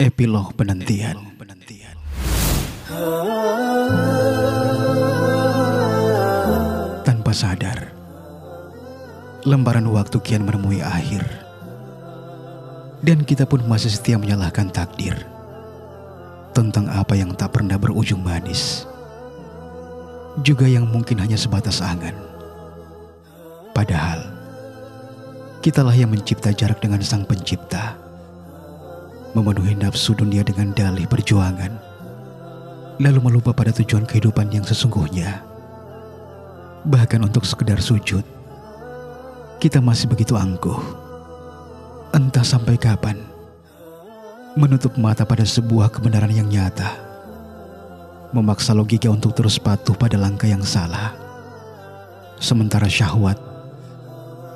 Epilog penantian. Tanpa sadar, lembaran waktu kian menemui akhir. Dan kita pun masih setia menyalahkan takdir tentang apa yang tak pernah berujung manis. Juga yang mungkin hanya sebatas angan. Padahal, kitalah yang mencipta jarak dengan sang pencipta memenuhi nafsu dunia dengan dalih perjuangan, lalu melupa pada tujuan kehidupan yang sesungguhnya. Bahkan untuk sekedar sujud, kita masih begitu angkuh. Entah sampai kapan, menutup mata pada sebuah kebenaran yang nyata, memaksa logika untuk terus patuh pada langkah yang salah. Sementara syahwat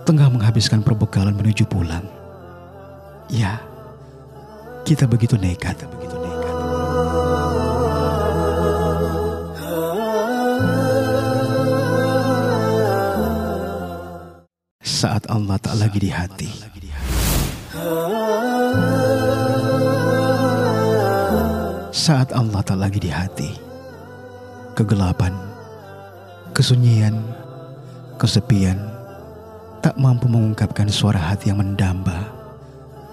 tengah menghabiskan perbekalan menuju pulang. Ya, kita begitu nekat. Saat Allah tak lagi di hati. Saat Allah tak lagi di hati. Kegelapan, kesunyian, kesepian, tak mampu mengungkapkan suara hati yang mendamba,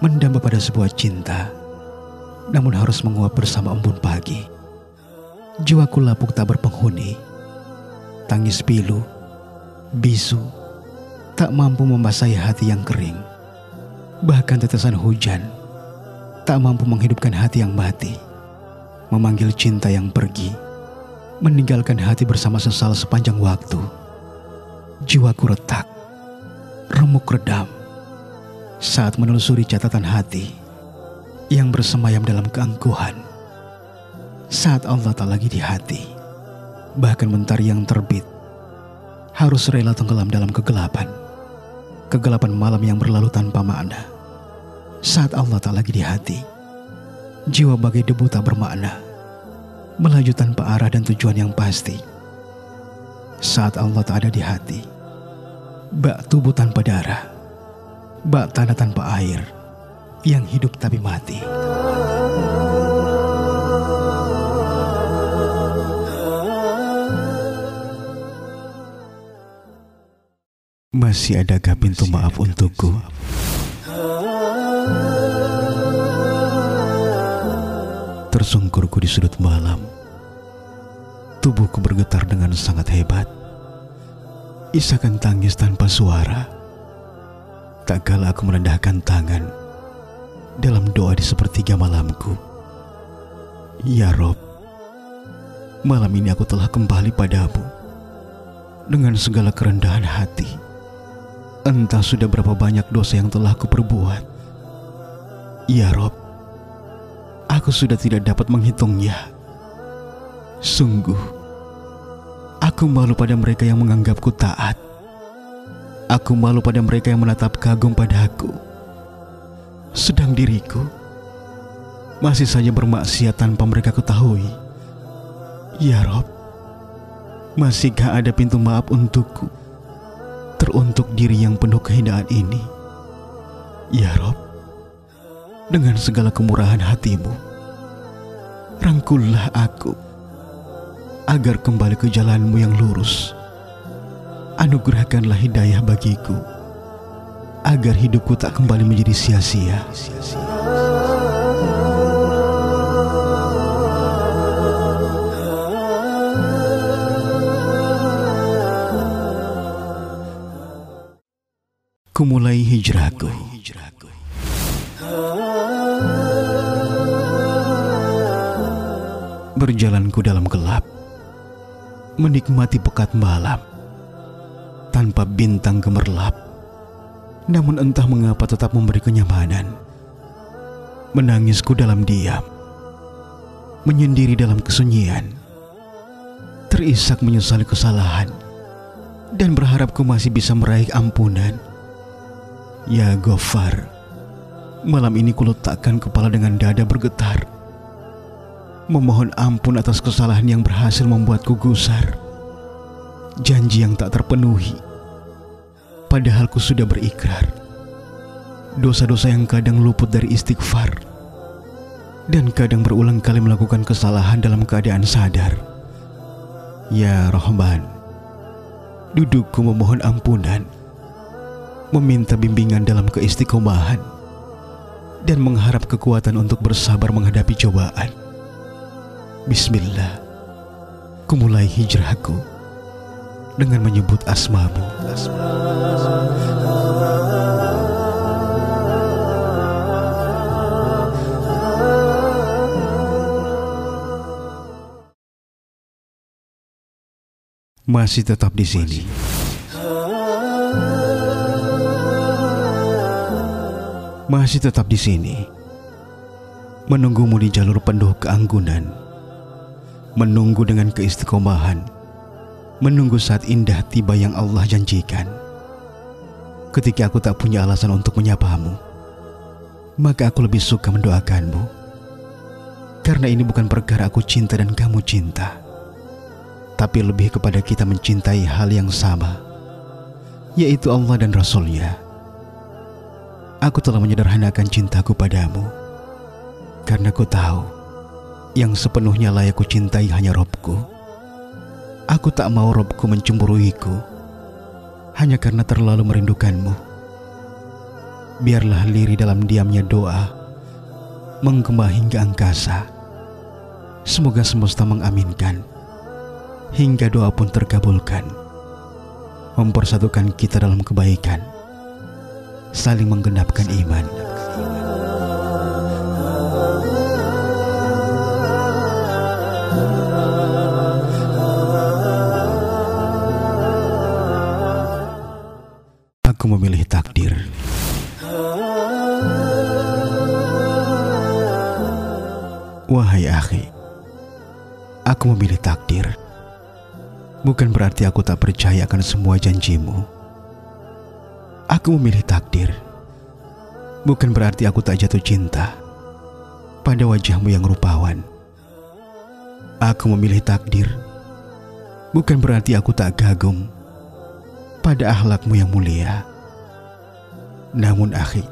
mendamba pada sebuah cinta, namun harus menguap bersama embun pagi. Jiwaku lapuk tak berpenghuni, tangis pilu, bisu, tak mampu membasahi hati yang kering. Bahkan tetesan hujan. Tak mampu menghidupkan hati yang mati, memanggil cinta yang pergi, meninggalkan hati bersama sesal sepanjang waktu. Jiwaku retak, remuk redam saat menelusuri catatan hati yang bersemayam dalam keangkuhan. Saat Allah tak lagi di hati, bahkan mentari yang terbit harus rela tenggelam dalam kegelapan. Kegelapan malam yang berlalu tanpa makna. Saat Allah tak lagi di hati, jiwa bagai debu tak bermakna, melaju tanpa arah dan tujuan yang pasti. Saat Allah tak ada di hati, bak tubuh tanpa darah, bak tanah tanpa air, yang hidup tapi mati. Masih adakah pintu maaf untukku? Tersungkurku di sudut malam. Tubuhku bergetar dengan sangat hebat. Isakan tangis tanpa suara. Tak kala aku merendahkan tangan dalam doa di sepertiga malamku. Ya Rob, malam ini aku telah kembali padamu dengan segala kerendahan hati. Entah sudah berapa banyak dosa yang telah kuperbuat. Ya Rob, aku sudah tidak dapat menghitungnya. Sungguh, aku malu pada mereka yang menganggapku taat. Aku malu pada mereka yang menatap kagum padaku. Sedang diriku masih saja bermaksiat tanpa mereka ketahui. Ya Rob, masihkah ada pintu maaf untukku? Teruntuk diri yang penuh kehinaan ini. Ya Rob, dengan segala kemurahan hatimu, rangkullah aku agar kembali ke jalanmu yang lurus. Anugerahkanlah hidayah bagiku agar hidupku tak kembali menjadi sia-sia. Kumulai hijrahku. Berjalanku dalam gelap, menikmati pekat malam, tanpa bintang gemerlap namun entah mengapa tetap memberi kenyamanan. Menangisku dalam diam, menyendiri dalam kesunyian, terisak menyesali kesalahan, dan berharapku masih bisa meraih ampunan. Ya Gofar, malam ini kuletakkan kepala dengan dada bergetar, memohon ampun atas kesalahan yang berhasil membuatku gusar, janji yang tak terpenuhi Padahal ku sudah berikrar. Dosa-dosa yang kadang luput dari istighfar. dan kadang berulang kali melakukan kesalahan dalam keadaan sadar. Ya Rahman, dudukku memohon ampunan, meminta bimbingan dalam keistiqomahan, dan mengharap kekuatan untuk bersabar menghadapi cobaan. Bismillah, kumulai hijrahku dengan menyebut asmamu. Masih tetap di sini. Masih tetap di sini. Menunggumu di jalur penuh keanggunan. Menunggu dengan keistiqomahan menunggu saat indah tiba yang Allah janjikan. Ketika aku tak punya alasan untuk menyapamu, maka aku lebih suka mendoakanmu. Karena ini bukan perkara aku cinta dan kamu cinta, tapi lebih kepada kita mencintai hal yang sama, yaitu Allah dan Rasulnya. Aku telah menyederhanakan cintaku padamu, karena ku tahu yang sepenuhnya layak ku cintai hanya Robku Aku tak mau Robku mencemburuiku hanya karena terlalu merindukanmu. Biarlah liri dalam diamnya doa menggema hingga angkasa. Semoga semesta mengaminkan hingga doa pun terkabulkan. Mempersatukan kita dalam kebaikan, saling menggenapkan iman. Akhi, aku memilih takdir. Bukan berarti aku tak percaya akan semua janjimu. Aku memilih takdir. Bukan berarti aku tak jatuh cinta pada wajahmu yang rupawan. Aku memilih takdir. Bukan berarti aku tak kagum pada akhlakmu yang mulia. Namun akhi,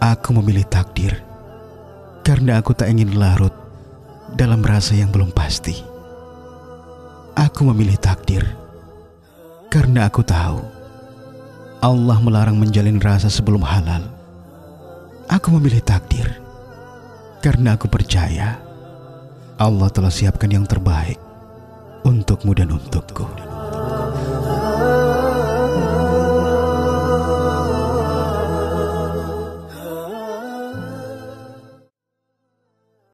aku memilih takdir karena aku tak ingin larut dalam rasa yang belum pasti. Aku memilih takdir karena aku tahu Allah melarang menjalin rasa sebelum halal. Aku memilih takdir karena aku percaya Allah telah siapkan yang terbaik untukmu dan untukku.